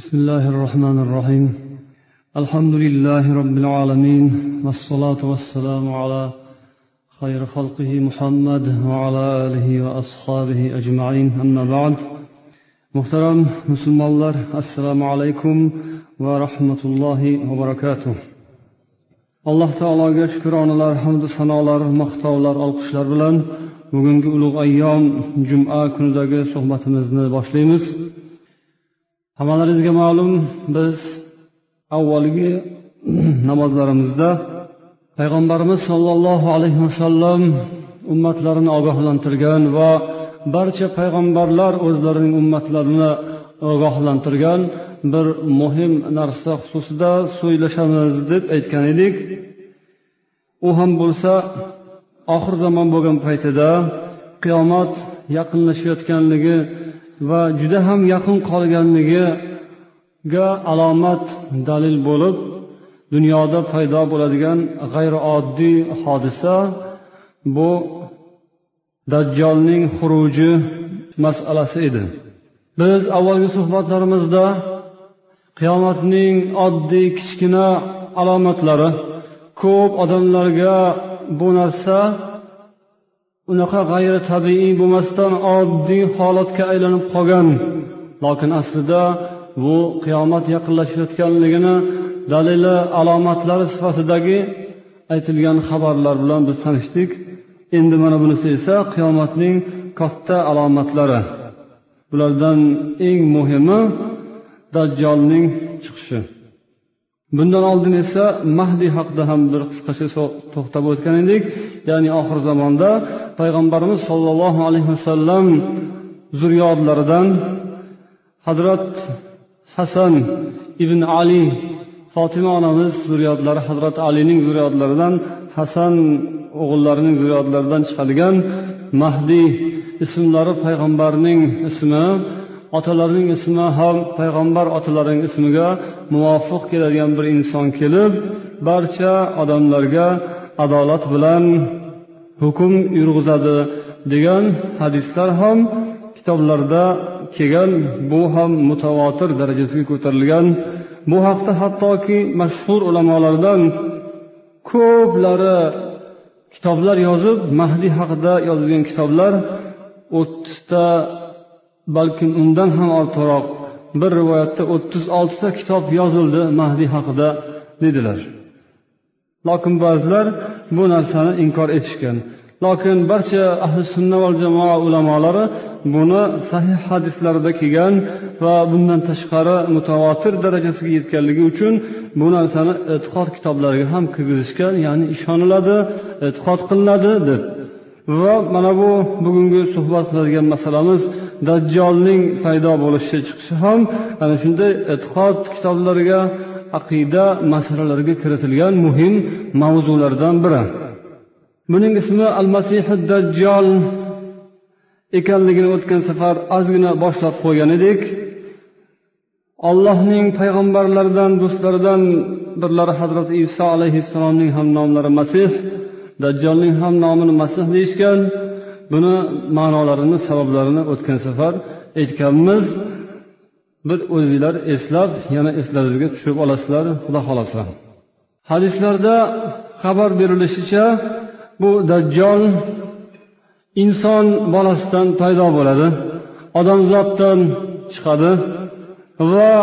بسم الله الرحمن الرحيم. الحمد لله رب العالمين والصلاة والسلام على خير خلقه محمد وعلى آله وأصحابه أجمعين. أما بعد محترم مسلم الله السلام عليكم ورحمة الله وبركاته. alloh taologa shukronalar hamdu sanolar maqtovlar olqishlar bilan bugungi ulug' ayyom juma kunidagi suhbatimizni boshlaymiz hammalaringizga ma'lum biz avvalgi namozlarimizda payg'ambarimiz sollallohu alayhi vasallam ummatlarini ogohlantirgan va barcha payg'ambarlar o'zlarining ummatlarini ogohlantirgan bir muhim narsa xususida so'ylashamiz deb aytgan edik. U ham bo'lsa oxir zamon bo'lgan paytida qiyomat yaqinlashayotganligi va juda ham yaqin qolganligiga alomat dalil bo'lib dunyoda paydo bo'ladigan g'ayrioddiy hodisa bu dajjolning xuruji masalasi edi. Biz avvalgi suhbatlarimizda qiyomatning oddiy kichkina alomatlari ko'p odamlarga bu narsa unaqa g'ayri tabiiy bo'lmasdan oddiy holatga aylanib qolgan. Lokin aslida bu qiyomat yaqinlashayotganligini dalili alomatlari sifatidagi aytilgan xabarlar bilan biz tanishdik. Endi mana bunisi esa qiyomatning katta alomatlari. Bulardan eng muhimi dajjolning chiqishi. Bundan oldin esa mahdiy haqida ham bir qisqacha to'xtab o'tgan edik. Ya'ni oxir zamonda payg'ambarimiz sollallohu alayhi vasallam zurriyodlaridan hazrat hasan ibn ali fotima onamiz zurriyodlari hazrat alining zurriyodlaridan hasan o'g'illarining zurriyodlaridan chiqadigan mahdiy ismlari payg'ambarning ismi otalarining ismi ham payg'ambar otalarining ismiga muvofiq keladigan bir inson kelib barcha odamlarga adolat bilan hukm yurg'izadi degan hadislar ham kitoblarda kelgan bu ham mutavotir darajasiga ko'tarilgan. Bu haqda hattoki mashhur ulamolardan ko'plari kitoblar yozib mahdiy haqida yozilgan kitoblar o'ttizta balkim undan ham ortiqroq bir rivoyatda o'ttiz oltita kitob yozildi mahdiy haqida dedilar. Lokin ba'zilar bu narsani inkor etishgan. Lokin barcha ahli sunna va jamoa ulamolari buni sahih hadislarda kelgan va bundan tashqari mutavotir darajasiga yetganligi uchun bu narsani e'tiqod kitoblariga ham kirgizishgan ya'ni ishoniladi e'tiqod qilinadi deb. Va mana bu bugungi suhbat qiladigan masalamiz dajjolning paydo bo'lishi chiqishi ham ana shunday e'tiqod kitoblariga aqida masalalariga kiritilgan muhim mavzulardan biri. Buning ismi al masihi dajjol ekanligini o'tgan safar ozgina boshlab qo'ygan edik allohning payg'ambarlaridan do'stlaridan birlari hazrati iso alayhissalomning ham nomlari masih dajjolning ham nomini masih deyishgan. Buni ma'nolarini sabablarini o'tgan safar aytganmiz. Bir o'zinglar eslab yana eslaringizga tushirib olasizlar xudo xohlasa. Hadislarda xabar berilishicha bu dajjol inson bolasidan paydo bo'ladi odamzoddan chiqadi va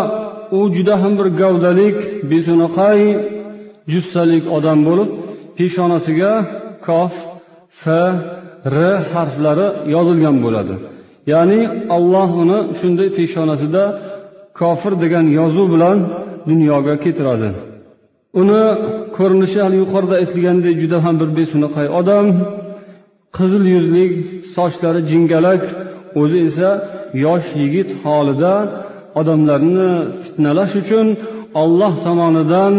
u juda ham bir gavdalik besunaqay jussalik odam bo'lib peshonasiga kof f r harflari yozilgan bo'ladi. Ya'ni alloh uni shunday peshonasida kofir degan yozuv bilan dunyoga keltiradi uni ko'rinishi hali yuqorida aytilgandek juda ham bir besunaqay odam qizil yuzli sochlari jingalak o'zi esa yosh yigit holida odamlarni fitnalash uchun olloh tomonidan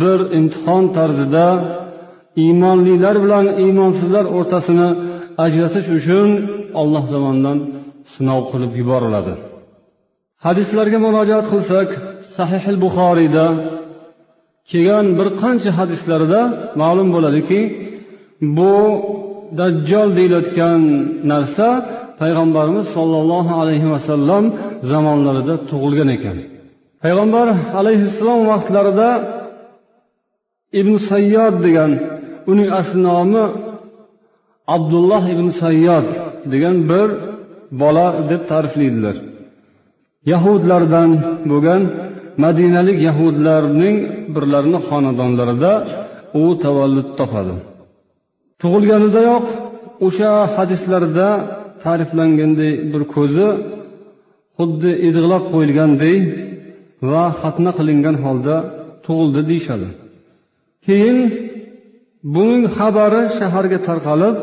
bir imtihon tarzida iymonlilar bilan iymonsizlar o'rtasini ajratish uchun olloh tomonidan sinov qilib yuboriladi. Hadislarga murojaat qilsak sahih buxoriyda kelgan bir qancha hadislarda ma'lum bo'ladiki bu dajjol deyilayotgan narsa payg'ambarimiz sollallohu alayhi vasallam zamonlarida tug'ilgan ekan. Payg'ambar alayhissalom vaqtlarida ibn sayyod degan uning asli nomi abdulloh ibn sayyod degan bir bola deb ta'riflaydilar. Yahudlardan bo'lgan madinalik yahudlarning birlarini xonadonlarida u tavallud topadi. Tug'ilganidayoq o'sha hadislarda ta'riflanganday bir ko'zi xuddi idig'lab qo'yilganday va xatna qilingan holda tug'ildi deyishadi. Keyin buning xabari shaharga tarqalib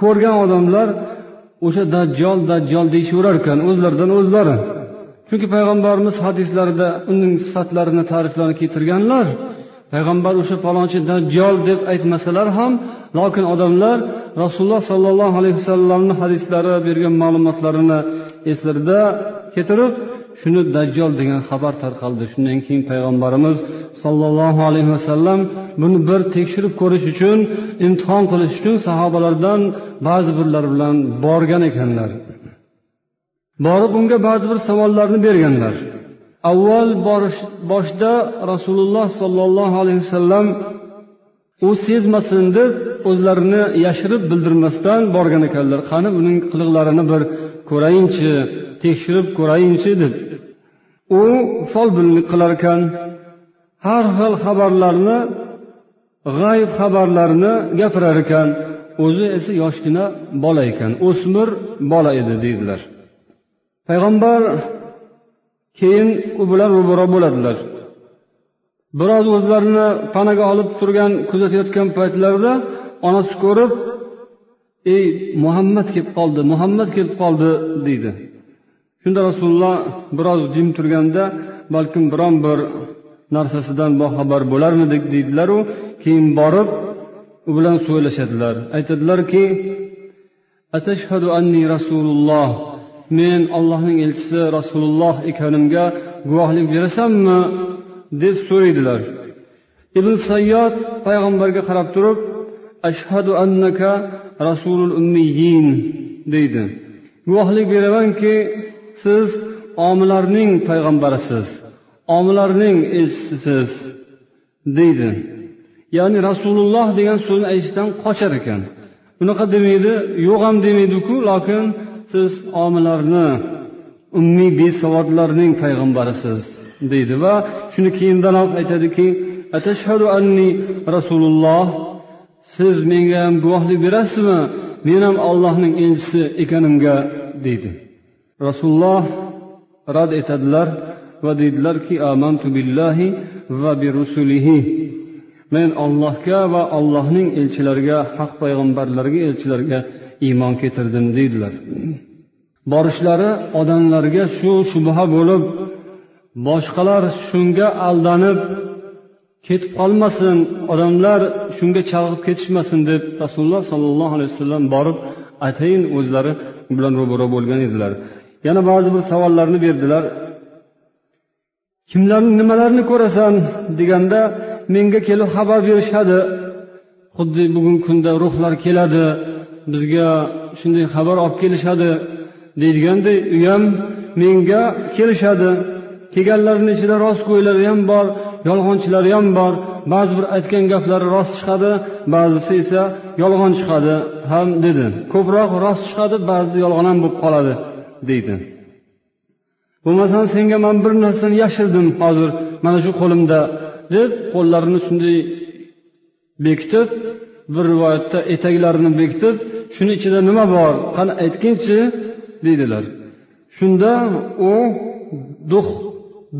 ko'rgan odamlar o'sha dajjol dajjol deyishaverar ekan o'zlaridan o'zlari. Chunki payg'ambarimiz hadislarida uning sifatlarini ta'riflarini keltirganlar payg'ambar o'sha palonchi dajjol deb aytmasalar ham lokin odamlar rasululloh sollallohu alayhi vasallamni hadislari bergan ma'lumotlarini eslarida keltirib shuni dajjol degan xabar tarqaldi. Shundan keyin payg'ambarimiz sollallohu alayhi vasallam buni bir tekshirib ko'rish uchun imtihon qilish uchun sahobalardan ba'zi birlari bilan borgan ekanlar. Borib unga ba'zi bir savollarni berganlar. Avval borish boshda rasululloh sollallohu alayhi vasallam u sezmasin deb o'zlarini yashirib bildirmasdan borgan ekanlar. Qani uning qiliqlarini bir ko'rayinchi tekshirib ko'rayinchi deb. U folbinlik qilar ekan. Har xil xabarlarni g'ayb xabarlarni gapirar ekan. O'zi esa yoshgina bola ekan. O'smir bola edi deydilar. Payg'ambar keyin u bilan ro'baro bo'ladilar. Biroz o'zlarini panaga olib turgan kuzatayotgan paytlarida onasi ko'rib ey muhammad kelib qoldi muhammad kelib qoldi deydi. Shunda rasululloh biroz jim turganda balkim biron bir narsasidan boxabar bo'larmidik deydilaru. Keyin borib u bilan so'ylashadilar. Aytadilarki atashhadu anni rasululloh men ollohning elchisi rasululloh ekanimga guvohlik berasanmi deb so'raydilar. Ibn sayyod payg'ambarga qarab turib ashhadu annaka rasulul ummiyin deydi. Guvohlik beramanki siz omilarning payg'ambarisiz omilarning elchisiz deydi. Ya'ni rasululloh degan so'zni aytishdan qochar ekan. Bunaqa demaydi yo'q ham demaydiku lokin siz omilarni ummiy besavodlarning payg'ambarisiz deydi va shuni keyindanoq aytadiki atashhadu anni rasululloh siz menga ham guvohlik berasizmi? Men ham ollohning elchisi ekanimga deydi. Rasululloh rad etadilar va deydilarki amantu billahi va bi rusulihi. Men ollohga va allohning elchilariga haq payg'ambarlarga elchilarga iymon keltirdim deydilar. Borishlari odamlarga shu shubha bo'lib boshqalar shunga aldanib ketib qolmasin odamlar shunga chalg'ib ketishmasin deb rasululloh sollallohu alayhi vasallam borib atayin o'zlari bilan ro'baro bo'lgan edilar. Yana ba'zi bir savollarni berdilar. Kimlarni nimalarni ko'rasan deganda menga kelib xabar berishadi. Xuddi bugungi kunda ruhlar keladi. Bizga shunday xabar olib kelishadi deydiganday u ham menga kelishadi. Kelganlarni ichida rostgo'ylari ham bor yolg'onchilari ham bor. Ba'zi bir aytgan gaplari rost chiqadi ba'zisi esa yolg'on chiqadi ham dedi. Ko'proq rost chiqadi ba'zida yolg'on ham bo'lib qoladi deydi. Bo'lmasam senga man bir narsani yashirdim hozir mana shu qo'limda deb qo'llarini shunday bekitib bir rivoyatda etaklarini bekitib shuni ichida nima bor? Qani aytginchi deydilar. Shunda u dux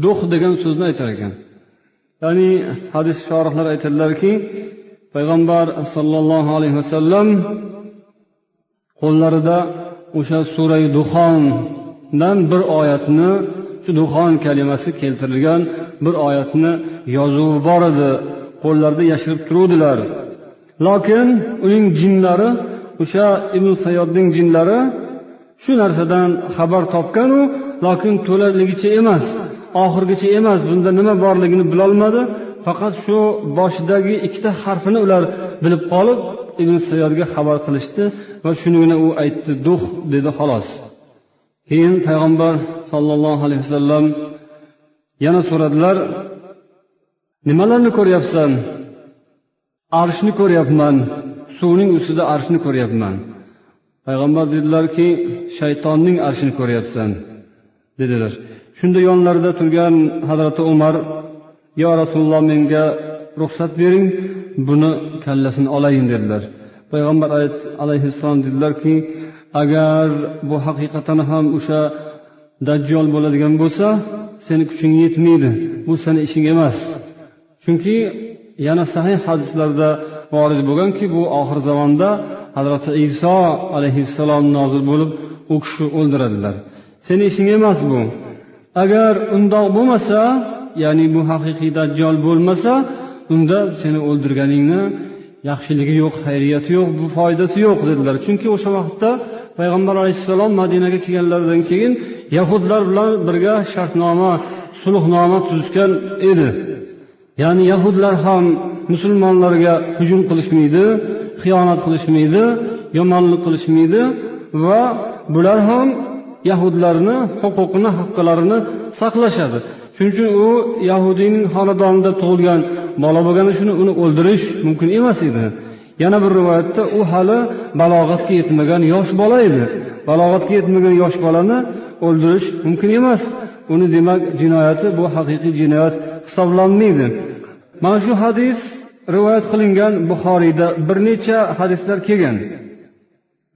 dux degan so'zni aytar ekan. Ya'ni hadis shorihlar aytadilarki payg'ambar sollallohu alayhi vasallam qo'llarida o'sha surai duxondan bir oyatni shu duxon kalimasi keltirilgan bir oyatni yozuvi bor edi. Qo'llarida yashirib turuvdilar. Lokin uning jinlari o'sha ibn sayyodning jinlari shu narsadan xabar topganu lokin to'laligicha emas oxirigacha emas bunda nima borligini bilolmadi. Faqat shu boshidagi ikkita harfini ular bilib qolib ibn sayyodga xabar qilishdi va shunigina u aytdi duh dedi xolos. Keyin payg'ambar sollallohu alayhi vasallam yana so'radilar nimalarni ko'ryapsan? Arshni ko'ryapman. Suvning ustida arshni ko'ryapman. Payg'ambar dedilarki shaytonning arshini ko'ryapsan dedilar. Shunda yonlarida turgan hazrati umar yo rasululloh menga ruxsat bering buni kallasini olayin dedilar. Payg'ambar alayhissalom dedilarki agar bu haqiqatan ham o'sha dajjol bo'ladigan bo'lsa seni kuching yetmaydi bu seni ishing emas. Chunki yana sahih hadislarda vorid bo'lganki bu oxir zamonda hazrati iso alayhissalom nozil bo'lib u kishi o'ldiradilar. Seni ishing emas bu. Agar undoq bo'lmasa ya'ni bu haqiqiy dajjol bo'lmasa unda seni o'ldirganingni yaxshiligi yo'q xayriyati yo'q bu foydasi yo'q dedilar. Chunki o'sha vaqtda payg'ambar alayhissalom madinaga kelganlaridan keyin yahudlar bilan birga shartnoma sulhnoma tuzishgan edi. Ya'ni yahudlar ham musulmonlarga hujum qilishmaydi xiyonat qilishmaydi yomonlik qilishmaydi va bular ham yahudlarni huquqini haqqalarini saqlashadi. Shuning uchun u yahudiyning xonadonida tug'ilgan bola bo'lgani uchun uni o'ldirish mumkin emas edi. Yana bir rivoyatda u hali balog'atga yetmagan yosh bola edi. Balog'atga yetmagan yosh bolani o'ldirish mumkin emas. Uni demak jinoyati bu haqiqiy jinoyat hisoblanmaydi. Mana shu hadis rivoyat qilingan buxoriyda bir necha hadislar kelgan.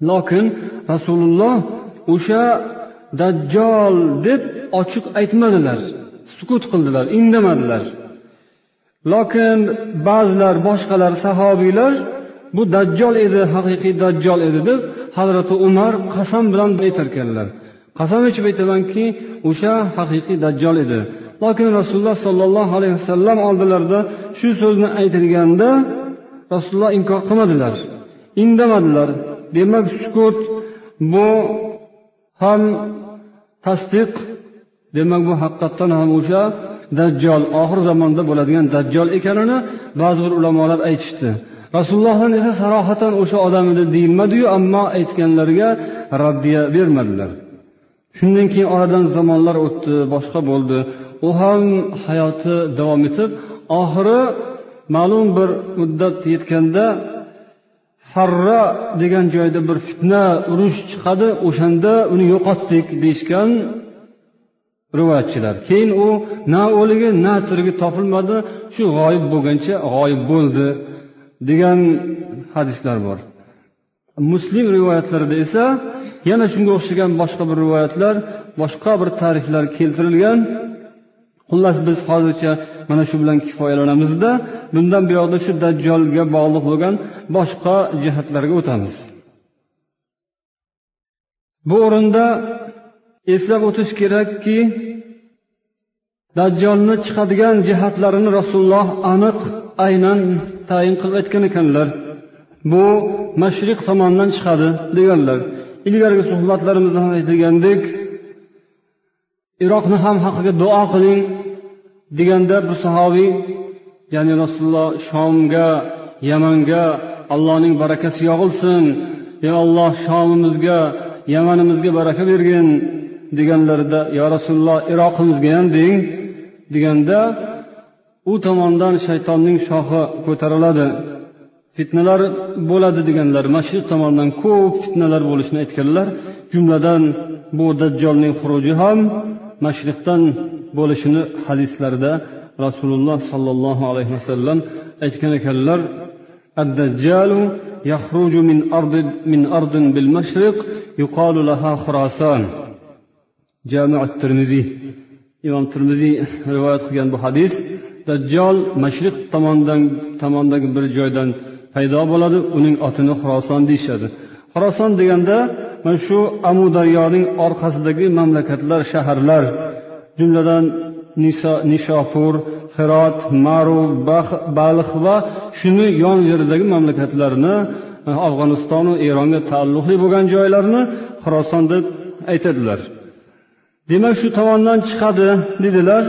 Lokin rasululloh o'sha dajjol deb ochiq aytmadilar sukut qildilar indamadilar. Lokin ba'zilar boshqalar sahobiylar bu dajjol edi haqiqiy dajjol edi deb hazrati umar qasam bilan aytarkanlar. Qasam ichib aytamanki o'sha haqiqiy dajjol edi. Lokin rasululloh sollallohu alayhi vasallam oldilarida shu so'zni aytilganda rasululloh inkor qilmadilar indamadilar. Demak sukut bu ham tasdiq demak bu haqiqatdan ham o'sha dajjol oxir zamonda bo'ladigan dajjol ekanini ba'zi bir ulamolar aytishdi. Rasulullohdan esa sarohatan o'sha odam edi deyilmadiyu ammo aytganlariga raddiya bermadilar. Shundan keyin oradan zamonlar o'tdi boshqa bo'ldi. U ham hayoti davom etib oxiri ma'lum bir muddat yetganda harra degan joyda bir fitna urush chiqadi o'shanda uni yo'qotdik deyishgan rivoyatchilar. Keyin u na o'ligi na tirigi topilmadi shu g'oyib bo'lgancha g'oyib bo'ldi degan hadislar bor. Muslim rivoyatlarida esa yana shunga o'xshagan boshqa bir rivoyatlar boshqa bir ta'riflar keltirilgan. Xullas biz hozircha mana shu bilan kifoyalanamizda. Bundan buyoqda shu dajjolga bog'liq bo'lgan boshqa jihatlarga o'tamiz. Bu o'rinda eslab o'tish kerakki dajjolni chiqadigan jihatlarini rasululloh aniq aynan tayin qilib aytgan ekanlar. Bu mashriq tomondan chiqadi deganlar. Ilgarigi suhbatlarimizda ham aytilgandek iroqni ham haqiga duo qiling. Deganda bir sahobiy ya'ni rasululloh shomga yamanga allohning barakasi yog'ilsin. Ey olloh shomimizga yamanimizga baraka bergin deganlarida yo rasululloh iroqimizga ham deng deganda u tomondan shaytonning shoxi ko'tariladi. Fitnalar bo'ladi deganlar mashriq tomondan ko'p fitnalar bo'lishini aytganlar. Jumladan bu dajjolning xuruji ham mashriqdan bo'lishini hadislarida rasululloh sollallohu alayhi vasallam aytgan ekanlar الدجال يخرج من أرض من أرض بالمشرق يقال لها خراسان جامع الترمذي imom termiziy rivoyat qilgan bu hadis dajjol mashriq tomondan tomondagi bir joydan paydo bo'ladi uning otini xuroson deyishadi xuroson deganda mana shu amu daryoning orqasidagi mamlakatlar shaharlar jumladan nishofur hirot maru balx va shuni yon yeridagi mamlakatlarni eh, afg'onistonu eronga taalluqli bo'lgan joylarni xiroson deb aytadilar. Demak shu tomondan chiqadi dedilar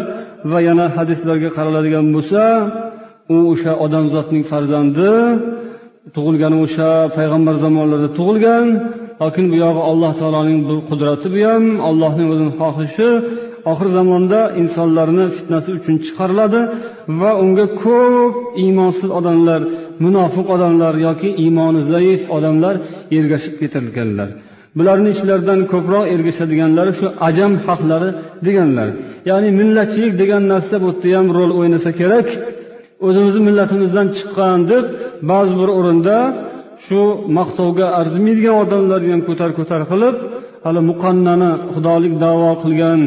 va yana hadislarga qaraladigan bo'lsa u o'sha odamzodning farzandi tug'ilgani o'sha payg'ambar zamonlarida tug'ilgan lokin bu yog'i alloh taoloning bir qudrati bu ham allohning o'zini xohishi oxir zamonda insonlarni fitnasi uchun chiqariladi va unga ko'p iymonsiz odamlar munofiq odamlar yoki iymoni zaif odamlar ergashib ketirilganlar bularni ichlaridan ko'proq ergashadiganlari shu ajam xalqlari deganlar. Ya'ni millatchilik degan narsa bu yerda ham rol o'ynasa kerak. O'zimizni millatimizdan chiqqan deb ba'zi bir o'rinda shu maqtovga arzimaydigan odamlarni ham ko'tar ko'tar qilib hali muqannani xudolik davo qilgan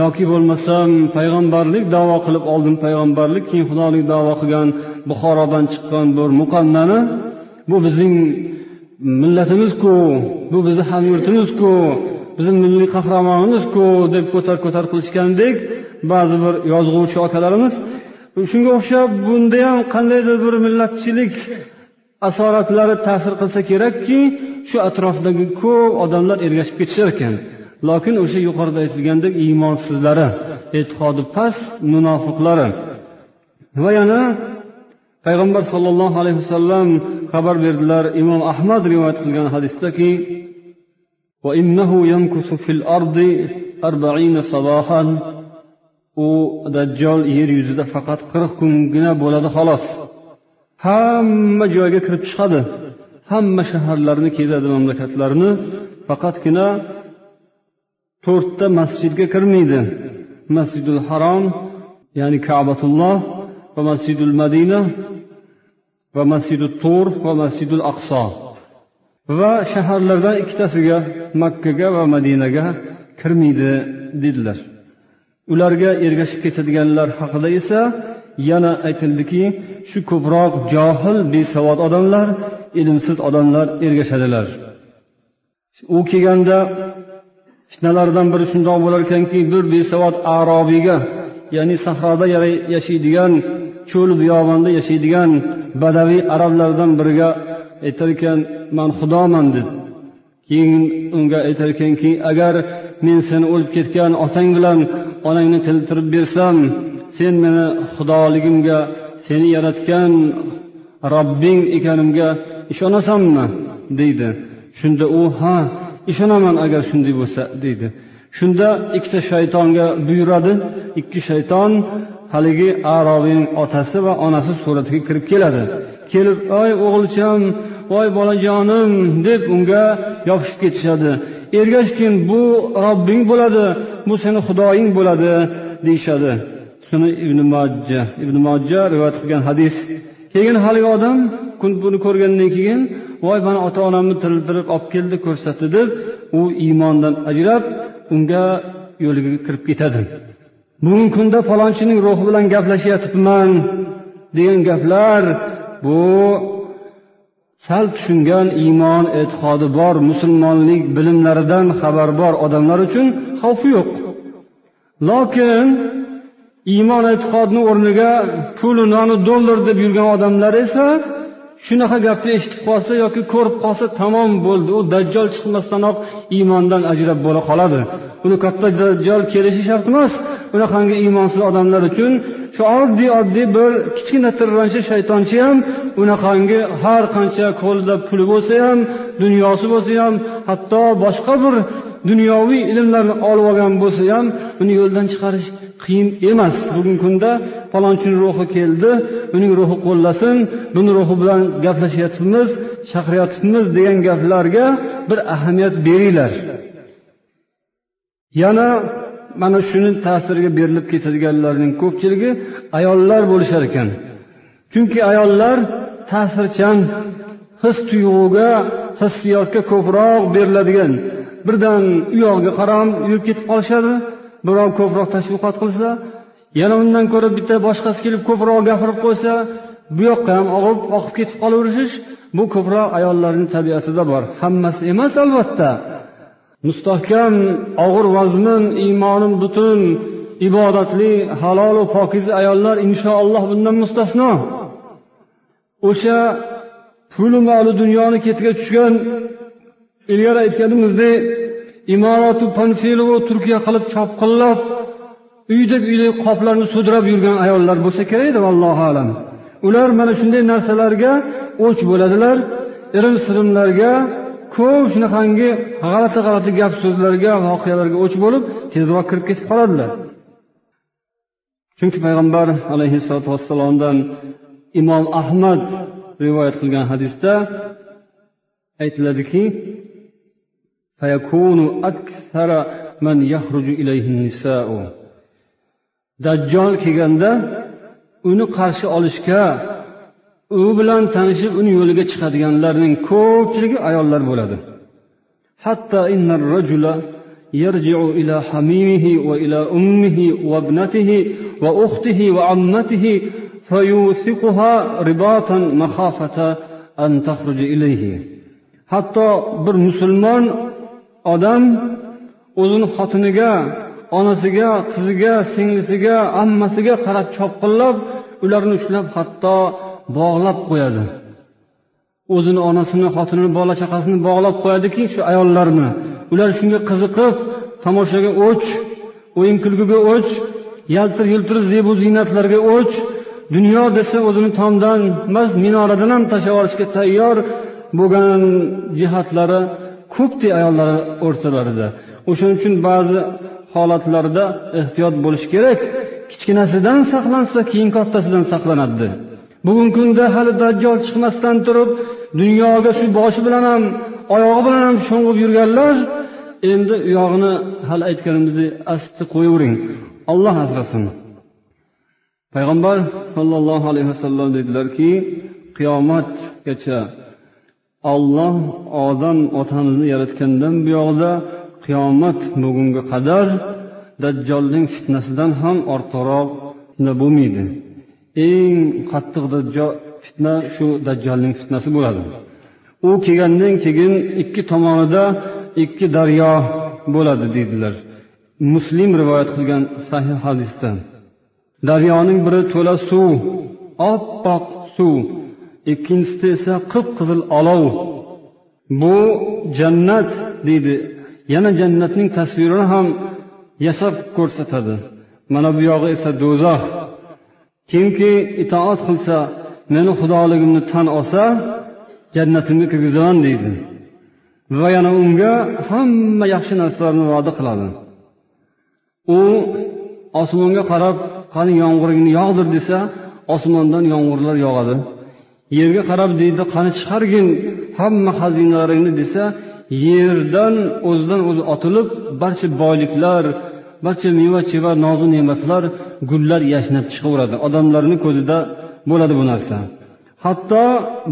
yoki bo'lmasam payg'ambarlik davo qilib oldin payg'ambarlik keyin xudolik davo qilgan buxorodan chiqqan bir muqannani bu bizning millatimizku bu bizni hamyurtimizku bizni milliy qahramonimizku deb ko'tar ko'tar qilishgandek ba'zi bir yozg'uvchi akalarimiz shunga o'xshab bunda ham qandaydir bir millatchilik asoratlari ta'sir qilsa kerakki shu atrofdagi ko'p odamlar ergashib ketishar ekan lokin o'sha yuqorida aytilgandek iymonsizlari e'tiqodi past munofiqlari. Va yana payg'ambar sollallohu alayhi vasallam xabar berdilar imom ahmad rivoyat qilgan hadisdaki u dajjol yer yuzida faqat qirq kungina bo'ladi xolos. Hamma joyga kirib chiqadi. Hamma shaharlarni kezadi mamlakatlarni. Faqatgina to'rtta masjidga kirmaydi. Masjidul harom ya'ni kabatulloh va masjidul madina va masjidul tur va masjidul aqso va shaharlardan ikkitasiga makkaga va madinaga kirmaydi dedilar. Ularga ergashib ketadiganlar haqida esa yana aytildiki shu ko'proq johil besavod odamlar ilmsiz odamlar ergashadilar. U kelganda fitnalardan biri shundoq bo'lar ekanki bir besavod arobiyga ya'ni sahroda yashaydigan cho'l biyobonda yashaydigan badaviy arablardan biriga aytar ekan man xudoman deb keyin unga aytar ekanki agar men seni o'lib ketgan otang bilan onangni tiriltirib bersam sen meni xudoligimga seni yaratgan robbing ekanimga ishonasanmi? deydi. Shunda u ha ishonaman agar shunday bo'lsa deydi. Shunda ikkita shaytonga buyuradi. Ikki shayton haligi arobiyning otasi va onasi suratiga kirib keladi. Kelib oy o'g'ilcham voy bolajonim deb unga yopishib ketishadi. Ergashgin bu robbing bo'ladi bu seni xudoying bo'ladi deyishadi. Shuni ibn mojja ibn mojja rivoyat qilgan hadis. Keyin haligi odam buni ko'rgandan keyin voy mana ota onamni tiriltirib olib keldi ko'rsatdi deb u iymondan ajrab unga yo'liga kirib ketadi. Bugungi kunda falonchining ruhi bilan gaplashyapman degan gaplar bu sal tushungan iymon e'tiqodi bor musulmonlik bilimlaridan xabarbor odamlar uchun xavfi yo'q. Lokin iymon e'tiqodni o'rniga puli noni dollar deb yurgan odamlar esa shunaqa gapni eshitib qolsa yoki ko'rib qolsa tamom bo'ldi. U dajjol chiqmasdanoq iymondan ajrab bo'la qoladi. Uni katta dajjol kelishi shart emas. Unaqangi iymonsiz odamlar uchun shu oddiy oddiy bir kichkina tirrancha shaytonchi ham unaqangi har qancha qo'lida puli bo'lsa ham dunyosi bo'lsa ham hatto boshqa bir dunyoviy ilmlarni olib olgan bo'lsa ham uni yo'ldan chiqarish qiyin emas. Bugungi kunda falonchini ruhi keldi uning ruhi qo'llasin buni ruhi bilan gaplashyapmiz chaqiryapmiz degan gaplarga bir ahamiyat beringlar. Yana mana shuni ta'siriga berilib ketadiganlarning ko'pchiligi ayollar bo'lishar ekan. Chunki ayollar ta'sirchan his tuyg'uga hissiyotga ko'proq beriladigan birdan u yog'iga qarab yurib ketib qolishadi. Birov ko'proq tashviqot qilsa yana undan ko'ra bitta boshqasi kelib ko'proq gapirib qo'ysa bu yoqqa ham og'ib oqib ketib qolaverishish bu ko'proq ayollarni tabiatida bor. Hammasi emas albatta. Mustahkam og'ir vazmin iymonim butun ibodatli halolu pokiza ayollar inshaalloh bundan mustasno. O'sha puli moli dunyoni ketiga tushgan ilgari aytganimizdek imoratu panfilova turkiya qilib chopqinlab uydak uydak qoplarni sudrab yurgan ayollar bo'lsa kerak edi vallohu alam. Ular mana shunday narsalarga o'ch bo'ladilar irim sirimlarga ko'p shunaqangi g'alati g'alati gap so'zlarga voqealarga o'ch bo'lib tezroq kirib ketib qoladilar. Chunki payg'ambar alayhissalotu vassalomdan imom ahmad rivoyat qilgan hadisda aytiladiki dajjol kelganda uni qarshi olishga u bilan tanishib uni yo'liga chiqadiganlarning ko'pchiligi ayollar bo'ladi hatto يرجع إلى حميمه وإلى أمه وابنته وأخته وعمته فيوثقها رباطا مخافة أن تخرج إليه hatto bir musulmon odam o'zini xotiniga onasiga qiziga singlisiga ammasiga qarab chopqillab ularni ushlab hatto bog'lab qo'yadi. O'zini onasini xotinini bola chaqasini bog'lab qo'yadiki shu ayollarni. Ular shunga qiziqib tomoshaga o'ch o'yin kulguga o'ch yaltir yultir zebu ziynatlarga o'ch dunyo desa o'zini tomdan emas minoradan ham tashlab yuborishga tayyor bo'lgan jihatlari ko'pda ayollar o'rtalarida. O'shaning uchun ba'zi holatlarda ehtiyot bo'lish kerak. Kichkinasidan saqlansa keyin kattasidan saqlanadi. Bugungi kunda hali dajjol chiqmasdan turib dunyoga shu boshi bilan ham oyog'i bilan ham sho'ng'ib yurganlar endi u yog'ini hali aytganimizdek asti qo'yavering. Olloh asrasin. Payg'ambar sollallohu alayhi vasallam dedilarki qiyomatgacha olloh odam otamizni yaratgandan buyog'ida qiyomat bugunga qadar dajjolning fitnasidan ham ortiqroq fitna bo'lmaydi. Eng qattiq fitna shu dajjolning fitnasi bo'ladi. U kelgandan keyin ikki tomonida ikki daryo bo'ladi deydilar. Muslim rivoyat qilgan sahih hadisda. Daryoning biri to'la suv oppoq suv. Ikkinchisida esa qip qizil olov. Bu jannat deydi. Yana jannatning tasvirini ham yasab ko'rsatadi. Mana bu yog'i esa do'zax. Kimki itoat qilsa meni xudoligimni tan olsa jannatimga kirgizaman deydi. Va yana unga hamma yaxshi narsalarni va'da qiladi. U osmonga qarab qani yomg'iringni yog'dir desa osmondan yomg'irlar yog'adi. Yerga qarab deydi qani chiqargin hamma xazinalaringni desa yerdan o'zidan o'zi otilib barcha boyliklar barcha meva cheva nozu ne'matlar gullar yashnab chiqaveradi. Odamlarni ko'zida bo'ladi bu narsa. Hatto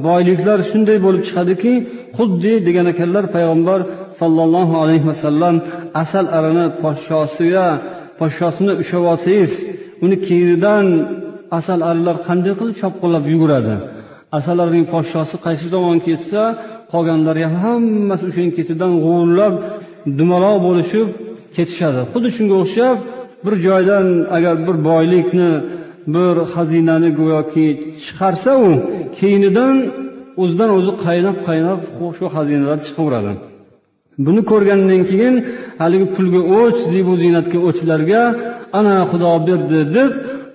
boyliklar shunday bo'lib chiqadiki xuddi degan ekanlar payg'ambar sollallohu alayhi vasallam asal arini podshosiga podshosini ushlab olsangiz uni keynidan asal arilar qanday qilib chopqillab yuguradi? Asalarining podshosi qaysi tomon ketsa qolganlari hammasi o'shani ketidan g'uvillab dumaloq bo'lishib ketishadi. Xuddi shunga o'xshab bir joydan agar bir boylikni bir xazinani go'yoki chiqarsa u keyinidan o'zidan o'zi qaynab qaynab shu xazinalar chiqaveradi. Buni ko'rgandan keyin haligi pulga o'ch zibu ziynatga o'chlarga ana xudo berdi deb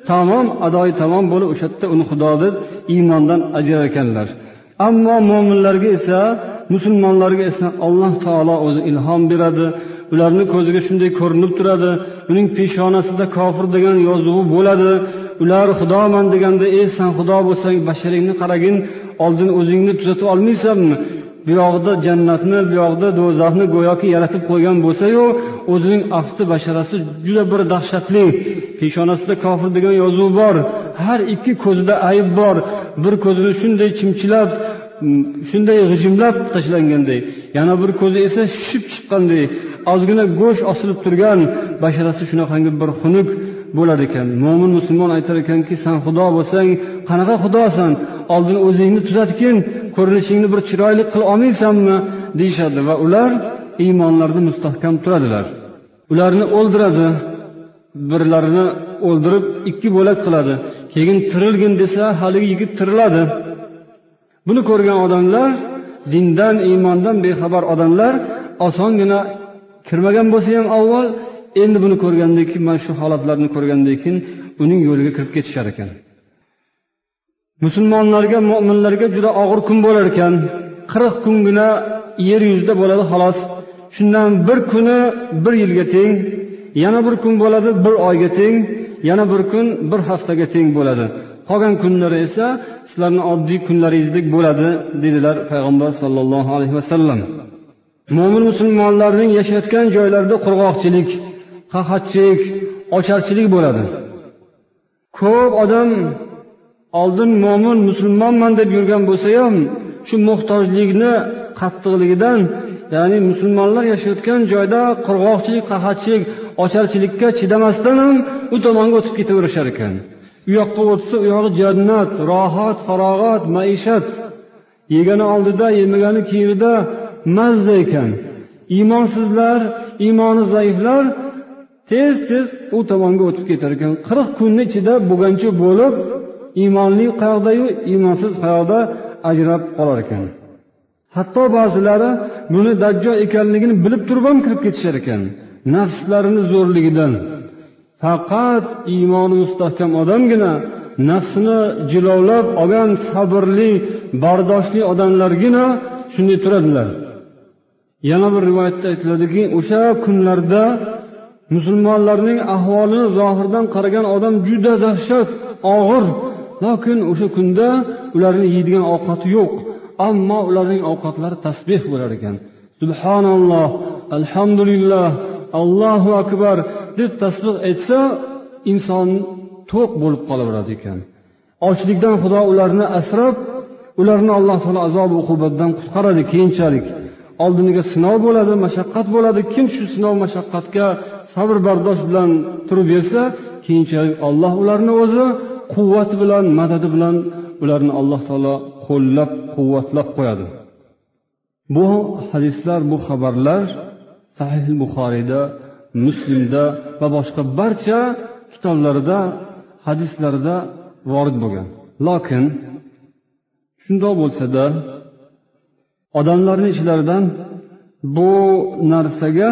tamom adoyi tamom bo'lib o'sha yerda uni xudo deb iymondan ajrar ekanlar ammo mo'minlarga esa musulmonlarga esa alloh taolo o'zi ilhom beradi. Ularni ko'ziga shunday ko'rinib turadi. Uning peshonasida kofir degan yozuvi bo'ladi. Ular xudoman deganda ey san xudo bo'lsang basharingni qaragin oldin o'zingni tuzatib olmaysanmi? Bu yog'ida jannatni bu yog'ida do'zaxni go'yoki yaratib qo'ygan bo'lsayu o'zining afti basharasi juda bir dahshatli. Peshonasida kofir degan yozuv bor har ikki ko'zida ayb bor. Bir ko'zini shunday chimchilab mm, shunday g'ijimlab tashlanganday. Yana bir ko'zi esa shishib chiqqanday. Ozgina go'sht osilib turgan basharasi shunaqangi bir xunuk bo'lar ekan. Mo'min musulmon aytar ekanki san xudo bo'lsang qanaqa xudosan? Oldin o'zingni tuzatgin ko'rinishingni bir chiroyli qila olmaysanmi deyishadi va ular iymonlarida mustahkam turadilar. Ularni o'ldiradi birlarini o'ldirib ikki bo'lak qiladi. Keyin tirilgin desa haligi yigit tiriladi. Buni ko'rgan odamlar dindan iymondan bexabar odamlar osongina kirmagan bo'lsa ham avval endi buni ko'rgandan keyin mana shu holatlarni ko'rgandan keyin uning yo'liga kirib ketishar ekan. Musulmonlarga mo'minlarga juda og'ir kun bo'lar ekan. Qirq kungina yer yuzida bo'ladi xolos. Shundan bir kuni bir yilga teng yana bir kun bo'ladi bir oyga teng yana bir kun bir haftaga teng bo'ladi. Qolgan kunlari esa sizlarni oddiy kunlaringizdek bo'ladi dedilar payg'ambar sollallohu alayhi vasallam. Mo'min musulmonlarning yashayotgan joylarida qurg'oqchilik qahatchilik ocharchilik bo'ladi. Ko'p odam oldin mo'min musulmonman deb yurgan bo'lsa ham shu muhtojlikni qattiqligidan ya'ni musulmonlar yashayotgan joyda qurg'oqchilik qahatchilik ocharchilikka chidamasdan ham u tomonga o'tib ketaverishar ekan. U yoqqa o'tsa u yog'i jannat rohat farog'at maishat. Yegani oldida yemagani keyinida mazza ekan. Iymonsizlar iymoni zaiflar tez tez u tomonga o'tib ketar ekan. Qirq kunni ichida bo'lgancha bo'lib iymonli qayoqdayu iymonsiz qayoqda ajrab qolar ekan. Hatto ba'zilari buni dajjol ekanligini bilib turib ham kirib ketishar ekan. Nafslarini zo'rligidan. Faqat iymoni mustahkam odamgina nafsini jilovlab olgan sabrli bardoshli odamlargina shunday turadilar. Yana bir rivoyatda aytiladiki o'sha kunlarda musulmonlarning ahvolini zohirdan qaragan odam juda dahshat og'ir lokin o'sha kunda ularni yeydigan ovqati yo'q ammo ularning ovqatlari tasbeh bo'lar ekan. Subhanalloh alhamdulillah allohu akbar deb tasbeh aytsa inson to'q bo'lib qolaveradi ekan. Ochlikdan xudo ularni asrab ularni alloh taolo azob uqubatdan qutqaradi keyinchalik. Oldiniga sinov bo'ladi mashaqqat bo'ladi. Kim shu sinov mashaqqatga sabr bardosh bilan turib bersa keyinchalik olloh ularni o'zi quvvati bilan madadi bilan ularni alloh taolo qo'llab quvvatlab qo'yadi. Bu hadislar bu xabarlar sahih buxoriyda muslimda va boshqa barcha kitoblarida hadislarda vorid bo'lgan. Lokin shundoq bo'lsada odamlarni ichlaridan bu narsaga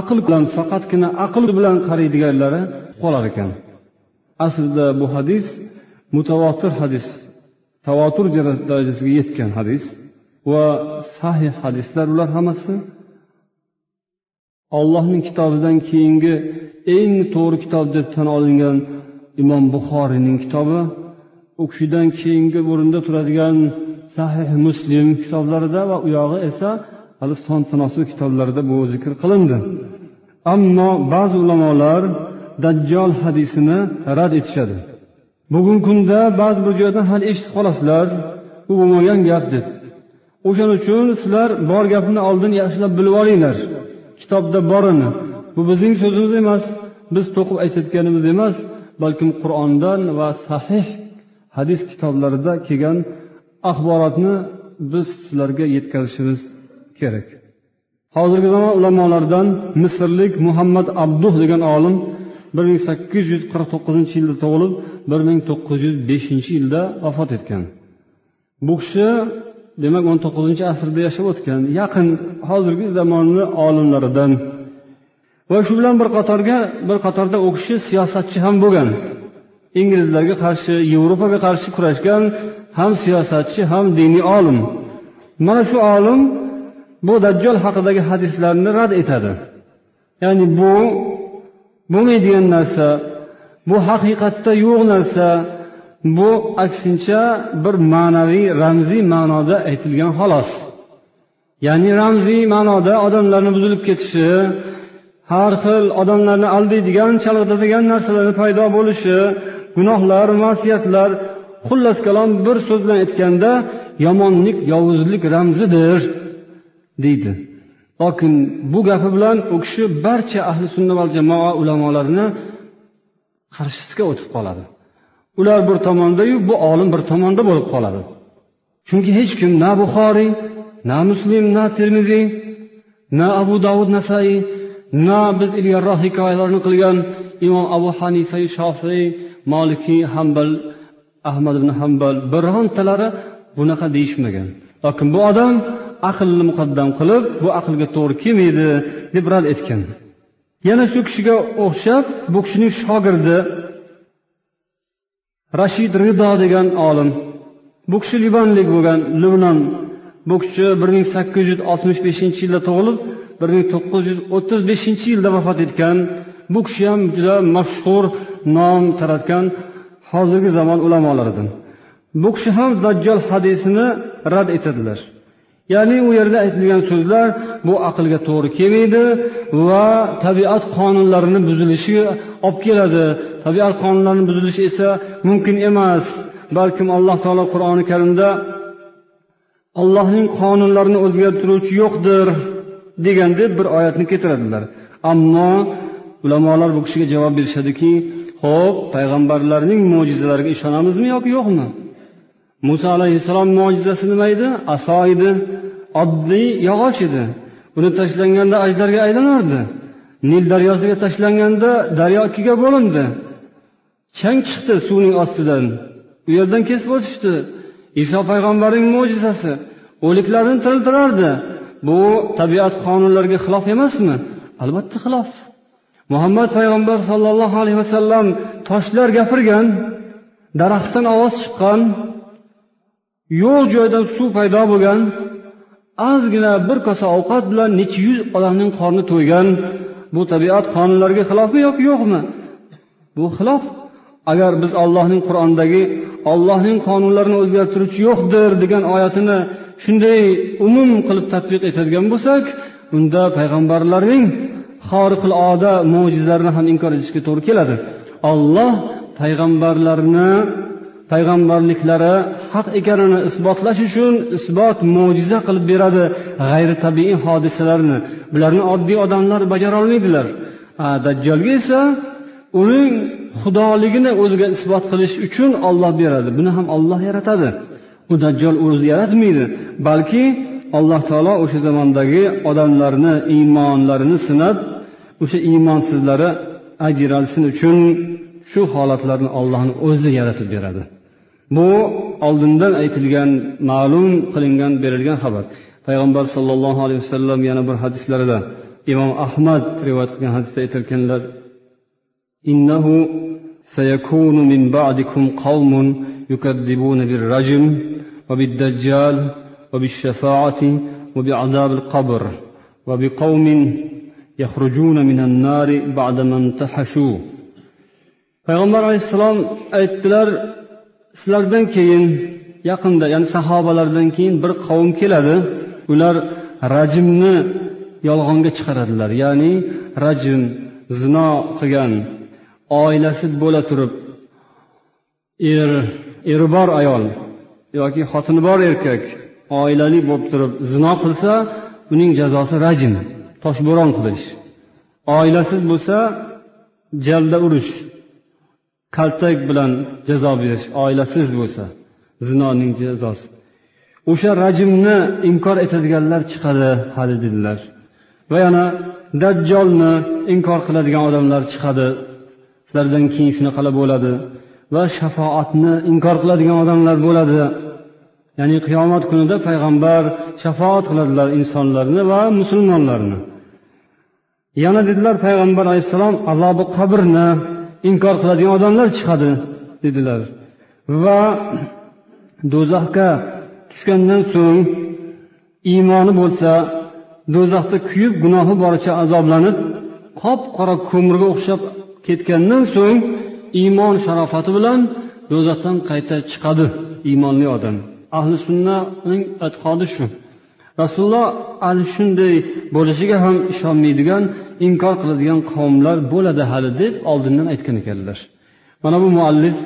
aql bilan faqatgina aql bilan qaraydiganlari qolar ekan. Aslida bu hadis mutavotir hadis tavotur darajasiga yetgan hadis va sahih hadislar ular hammasi ollohning kitobidan keyingi eng to'g'ri kitob deb tan olingan imom buxoriyning kitobi u kishidan keyingi o'rinda turadigan sahih muslim kitoblarida va u yog'i esa hali son sanoqsiz kitoblarida bu zikr qilindi. Ammo ba'zi ulamolar dajjol hadisini rad etishadi. Bugungi kunda ba'zi bir joydan hali eshitib qolasizlar u bo'lmagan gap deb. O'shaning uchun sizlar bor gapni oldin yaxshilab bilib olinglar. Kitobda borini. Bu bizning so'zimiz emas biz to'qib aytayotganimiz emas balkim qur'ondan va sahih hadis kitoblarida kelgan axborotni biz sizlarga yetkazishimiz kerak. Hozirgi zamon ulamolaridan misrlik muhammad abduh degan olim bir ming sakkiz yuz qirq to'qqizinchi yilda tug'ilib bir ming to'qqiz yuz beshinchi yilda vafot etgan. Bu kishi demak o'n to'qqizinchi asrda yashab o'tgan. Yaqin hozirgi zamonni olimlaridan. Va shu bilan bir qatorga bir qatorda u kishi siyosatchi ham bo'lgan. Inglizlarga qarshi yevropaga qarshi kurashgan ham siyosatchi ham diniy olim. Mana shu olim bu dajjol haqidagi hadislarni rad etadi. Ya'ni bu bo'lmaydigan narsa bu haqiqatda yo'q narsa bu aksincha bir ma'naviy ramziy ma'noda aytilgan xolos. Ya'ni ramziy ma'noda odamlarni buzilib ketishi har xil odamlarni aldaydigan chalg'itadigan narsalarni paydo bo'lishi gunohlar masiyatlar xullas kalom bir so'z bilan aytganda yomonlik yovuzlik ramzidir deydi. Lokin bu gapi bilan u kishi barcha ahli sunna val jamoa ulamolarini qarshisiga o'tib qoladi. Ular bir tomondayu bu olim bir tomonda bo'lib qoladi. Chunki hech kim na buxoriy na muslim na termiziy na abu davud nasaiy na biz ilgariroq hikoyalarni qilgan imom abu hanifa shofiy molikiy hambal ahmad ibn hambal birontalari bunaqa deyishmagan. Lokin bu odam aqlni muqaddam qilib bu aqlga to'g'ri kelmaydi deb rad etgan. Yana shu kishiga o'xshab bu kishining shogirdi rashid rido degan olim bu kishi livanlik bo'lgan livnon bu kishi bir ming sakkiz yuz oltmish beshinchi yilda tug'ilib bir ming to'qqiz yuz o'ttiz beshinchi yilda vafot etgan. Bu kishi ham juda mashhur nom taratgan hozirgi zamon ulamolaridan. Bu kishi ham dajjol hadisini rad etadilar. Ya'ni u yerda aytilgan so'zlar bu aqlga to'g'ri kelmaydi va tabiat qonunlarini buzilishi olib keladi. Tabiat qonunlarini buzilishi esa mumkin emas. Balkim alloh taolo qur'oni karimda allohning qonunlarini o'zgartiruvchi yo'qdir degan deb bir oyatni keltiradilar. Ammo ulamolar bu kishiga javob berishadiki ho'p payg'ambarlarning mo'jizalariga ishonamizmi yoki yo'qmi? Muso alayhissalom mo'jizasi nima edi? Aso edi oddiy yog'och edi. Uni tashlanganda ajdarga aylanardi. Nil daryosiga tashlanganda daryo ikkiga bo'lindi. Chang chiqdi suvning ostidan. U yerdan kesib o'tishdi. Iso payg'ambarning mo'jizasi o'liklarni tiriltirardi. Bu tabiat qonunlariga xilof emasmi? Albatta xilof. Muhammad payg'ambar sollallohu alayhi vasallam toshlar gapirgan daraxtdan ovoz chiqqan yo'q joydan suv paydo bo'lgan ozgina bir kosa ovqat bilan necha yuz odamning qorni to'ygan. Bu tabiat qonunlariga xilofmi yoki yo'qmi? Bu xilof. Agar biz ollohning qur'ondagi ollohning qonunlarini o'zgartiruvchi yo'qdir degan oyatini shunday umum qilib tadbiq etadigan bo'lsak unda payg'ambarlarning xoriqil oda mo'jizalarini ham inkor etishga to'g'ri keladi. Olloh payg'ambarlarni payg'ambarliklari haq ekanini isbotlash uchun isbot mo'jiza qilib beradi g'ayri tabiiy hodisalarni. Bularni oddiy odamlar bajarolmaydilar. Dajjolga esa uning xudoligini o'ziga isbot qilish uchun olloh beradi. Buni ham olloh yaratadi. U dajjol o'zi yaratmaydi balki alloh taolo o'sha zamondagi odamlarni iymonlarini sinab o'sha iymonsizlari ajralsin uchun shu holatlarni ollohni o'zi yaratib beradi. bu oldindan aytilgan ma'lum qilingan berilgan xabar payg'ambar sollallohu alayhi vasallam yana bir hadislarida imom ahmad rivoyat qilgan hadisda aytayotganlar إنه سيكون من بعدكم قوم يكذبون بالرجم وبالدجال وبالشفاعة وبعذاب القبر وبقوم يخرجون من النار بعدما انتحشوا payg'ambar alayhissalom aytdilar sizlardan keyin yaqinda ya'ni sahobalardan keyin bir qavm keladi. Ular rajmni yolg'onga chiqaradilar. Ya'ni rajm zino qilgan oilasi bo'la turib er eri bor ayol yoki xotini bor erkak oilali bo'lib turib zino qilsa uning jazosi rajm toshbo'ron qilish. Oilasiz bo'lsa jalda urish kaltak bilan jazo berish oilasiz bo'lsa zinoning jazosi. O'sha rajmni inkor etadiganlar chiqadi hali dedilar. Va yana dajjolni inkor qiladigan odamlar chiqadi. Sizlardan keyin shunaqalar bo'ladi. Va shafoatni inkor qiladigan odamlar bo'ladi. Ya'ni qiyomat kunida payg'ambar shafoat qiladilar insonlarni va musulmonlarni. Yana dedilar payg'ambar alayhissalom azobi qabrni inkor qiladigan odamlar chiqadi dedilar. Va do'zaxga tushgandan so'ng iymoni bo'lsa do'zaxda kuyib gunohi boricha azoblanib qop qora ko'mirga o'xshab ketgandan so'ng iymon sharofati bilan do'zaxdan qayta chiqadi iymonli odam. Ahli sunnaning e'tiqodi shu. Rasululloh ana shunday bo'lishiga ham ishonmaydigan inkor qiladigan qavmlar bo'ladi hali deb oldindan aytgan ekanlar. Mana bu muallif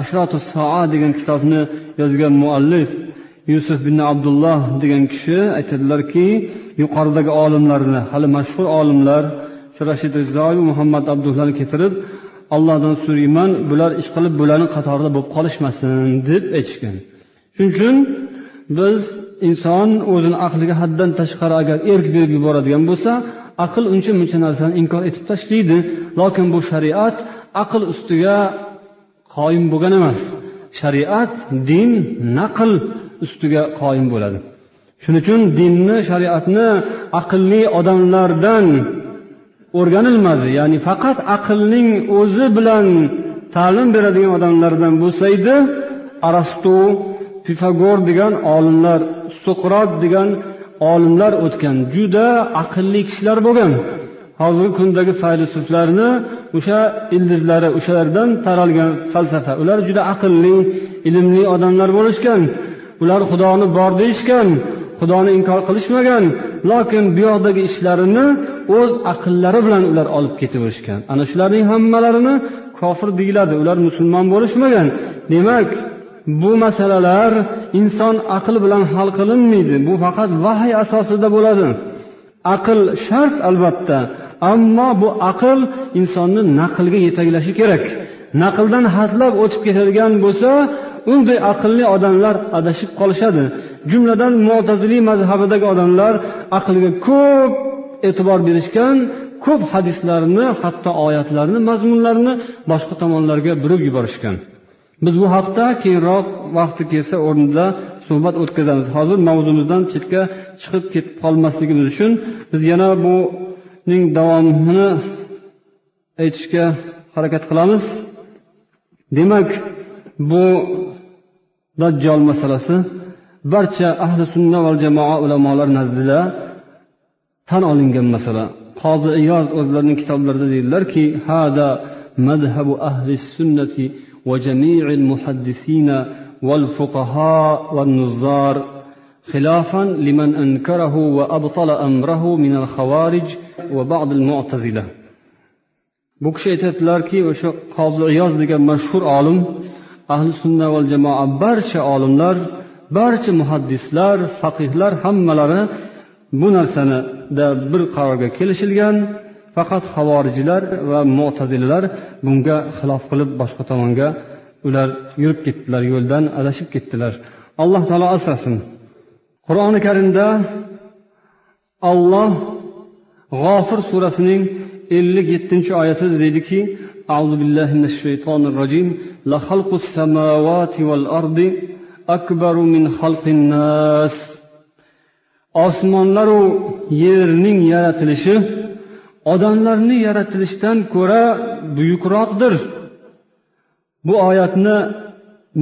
ashrotu soa degan kitobni yozgan muallif yusuf bin abdulloh degan kishi aytadilarki yuqoridagi olimlarni hali mashhur olimlar rashid rizoyi muhammad abdullani keltirib allohdan so'rayman bular ish qilib bularni qatorida bo'lib qolishmasin deb aytishgan. Shuning uchun biz inson o'zini aqliga haddan tashqari agar erk berib yuboradigan bo'lsa aql uncha muncha narsani inkor etib tashlaydi lokin bu shariat aql ustiga qoyim bo'lgan emas. Shariat din naql ustiga qoyim bo'ladi. Shuning uchun dinni shariatni aqlli odamlardan o'rganilmadi. Ya'ni faqat aqlning o'zi bilan ta'lim beradigan odamlardan bo'lsa edi arastu pifagor degan olimlar suqrot degan olimlar o'tgan juda aqlli kishilar bo'lgan. Hozirgi kundagi faylasuflarni o'sha ildizlari o'shalardan taralgan falsafa ular juda aqlli ilmli odamlar bo'lishgan. Ular xudoni bor deyishgan xudoni inkor qilishmagan lokin bu yoqdagi ishlarini o'z aqllari bilan ular olib ketaverishgan ana shularning hammalarini kofir deyiladi ular musulmon bo'lishmagan. Demak bu masalalar inson aql bilan hal qilinmaydi. Bu faqat vahiy asosida bo'ladi. Aql shart albatta. Ammo bu aql insonni naqlga yetaklashi kerak. Naqldan hatlab o'tib ketadigan bo'lsa unday aqlli odamlar adashib qolishadi. Jumladan mo'taziliy mazhabidagi odamlar aqlga ko'p e'tibor berishgan ko'p hadislarni hatto oyatlarni mazmunlarini boshqa tomonlarga burib yuborishgan. Biz bu haqda keyinroq vaqti kelsa o'rnida suhbat o'tkazamiz. Hozir mavzumizdan chetga chiqib ketib qolmasligimiz uchun biz yana buning davomini aytishga harakat qilamiz. Demak bu dajjol masalasi barcha ahli sunna va jamoa ulamolar nazdida tan olingan masala. Qozi iyoz o'zlarining kitoblarida deydilarki hada madhabu ahli sunnati va jami'il muhaddisina والفقهاء والنظار خلافا لمن أنكره وأبطل أمره من الخوارج وبعض المعتزلة bu kishi aytyaptilarki o'sha qozi iyoz degan mashhur olim ahli sunna val jamoa barcha olimlar barcha muhaddislar faqihlar hammalari bu narsanida bir qarorga kelishilgan faqat havorijlar va mo'tazilalar bunga xilof qilib boshqa tomonga ular yurib ketdilar yo'ldan adashib ketdilar alloh taolo asrasin qur'oni karimda olloh g'ofir surasining ellik yettinchi oyatida deydiki أعوذ بالله من الشيطان الرجيم لخلق السماوات والأرض أكبر من خلق الناس osmonlaru yerning yaratilishi odamlarni yaratilishdan ko'ra buyukroqdir. Bu oyatni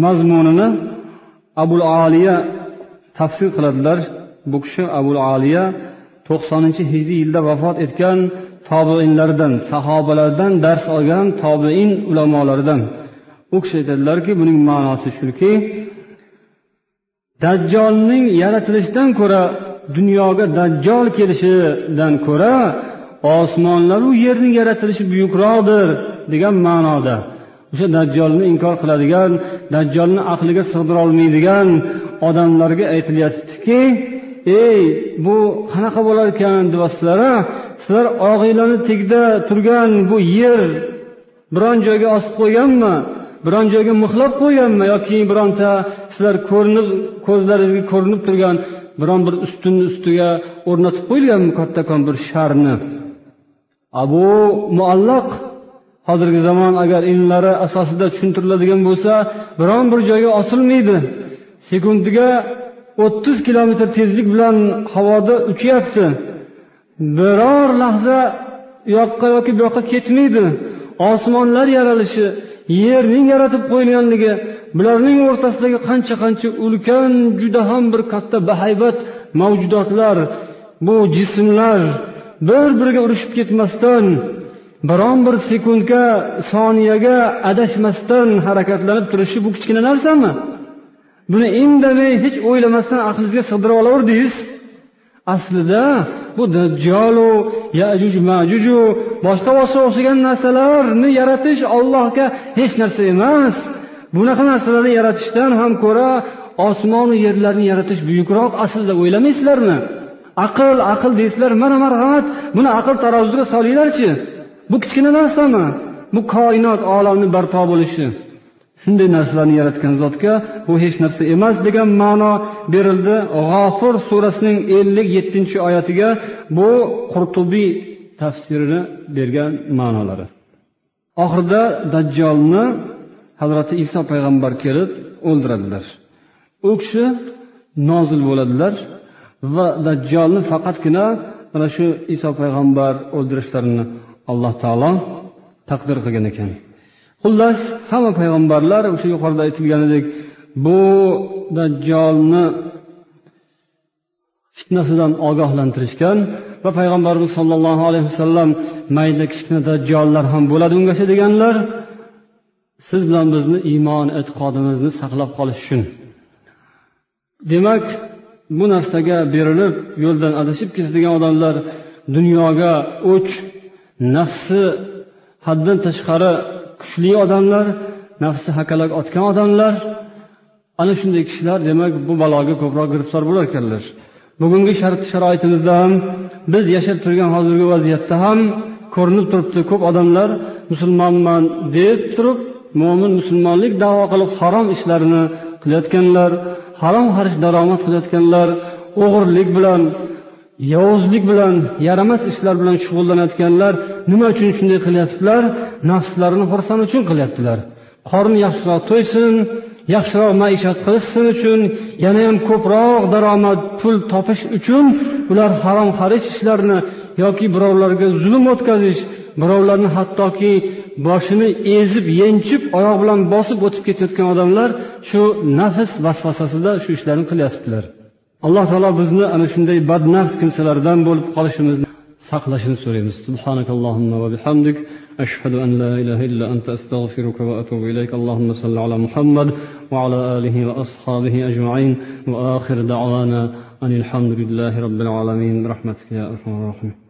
mazmunini abul aliya tafsir qiladilar. Bu kishi abul aliya to'qsoninchi hijriy yilda vafot etgan tobeinlardan sahobalardan dars olgan tobein ulamolaridan. U kishi aytadilarki buning ma'nosi shuki dajjolning yaratilishidan ko'ra dunyoga dajjol kelishidan ko'ra osmonlaru yerni yaratilishi buyukroqdir degan ma'noda. O'sha dajjolni inkor qiladigan dajjolni aqliga sig'dirolmaydigan odamlarga aytilyatibdiki ey bu qanaqa bo'lar ekan deyapsizlar sizlar og'iylarni tagida turgan bu yer biron joyga osib qo'yganmi? Biron joyga mixlab qo'yganmi? Yoki bironta sizlar ko'rinib ko'zlaringizga ko'rinib turgan biron bir ustunni ustiga o'rnatib qo'yilganmi kattakon bir sharni? Abu muallaq hozirgi zamon agar ilmlari asosida tushuntiriladigan bo'lsa biron bir joyga osilmaydi. Sekundiga o'ttiz kilometr tezlik bilan havoda uchyapti. Biror lahza u yoqqa yoki bu yoqqa ketmaydi. Osmonlar yaralishi yerning yaratib qo'yilganligi bularning o'rtasidagi qancha qancha ulkan juda ham bir katta bahaybat mavjudotlar bu jismlar bir biriga urushib ketmasdan biron bir sekundga soniyaga adashmasdan harakatlanib turishi bu kichkina narsami buni indamay hech o'ylamasdan aqlingizga sig'dirib olaverdingiz? Aslida bu dajjolu yajuj majuju boshqa boshqa o'xshagan narsalarni yaratish ollohga hech narsa emas. Bunaqa narsalarni yaratishdan ham ko'ra osmonu yerlarni yaratish buyukroq aslida o'ylamaysizlarmi aql aql deysizlar mana marhamat buni aql tarozusiga solinglarchi. Bu kichkina narsami? Bu koinot olamni barpo bo'lishi. Shunday narsalarni yaratgan zotga bu hech narsa emas degan ma'no berildi. G'ofir surasining ellik yettinchi oyatiga bu qurtubiy tafsirini bergan ma'nolari. Oxirida dajjolni hazrati iso payg'ambar kelib o'ldiradilar. U kishi nozil bo'ladilar. Va dajjolni faqatgina mana shu iso payg'ambar o'ldirishlarini alloh taolo taqdir qilgan ekan. Xullas hamma payg'ambarlar o'sha yuqorida aytilganidek bu dajjolni fitnasidan ogohlantirishgan va payg'ambarimiz sollallohu alayhi vasallam mayda kichkina dajjollar ham bo'ladi ungacha deganlar siz bilan bizni iymon e'tiqodimizni saqlab qolish uchun. Demak bu narsaga berilib yo'ldan adashib ketadigan odamlar dunyoga o'ch nafsi haddan tashqari kuchli odamlar nafsi hakalak otgan odamlar. Ana shunday kishilar demak bu baloga ko'proq giriftor bo'lar ekanlar bugungi shart sharoitimizda ham biz yashab turgan hozirgi vaziyatda ham ko'rinib turibdi ko'p odamlar musulmonman deb turib mo'min musulmonlik davo qilib harom ishlarni qilayotganlar. Harom xarish daromad qilayotganlar o'g'irlik bilan yovuzlik bilan yaramas ishlar bilan shug'ullanayotganlar nima uchun shunday qilyaptilar? Nafslarini xursand uchun qilyaptilar. Qorni yaxshiroq to'ysin yaxshiroq maishat qilishsin uchun yana ham ko'proq daromad pul topish uchun ular harom xarish ishlarini yoki birovlarga zulm o'tkazish birovlarni hattoki boshini ezib yenchib oyoq bilan bosib o'tib ketayotgan odamlar shu nafs vasvasasida shu ishlarni qilyaptilar. Alloh taolo bizni ana shunday badnafs kimsalardan bo'lib qolishimizni saqlashini so'raymiz. Subhanakallohumma va bihamdik. Ashhadu an la ilaha illa anta اللهم va atubu ilayk. Allohumma آله ala muhammad va ala alihi va ashabihi ajmain. Va axir يا أرحم الراحمين robbil alamin. Ya arhamar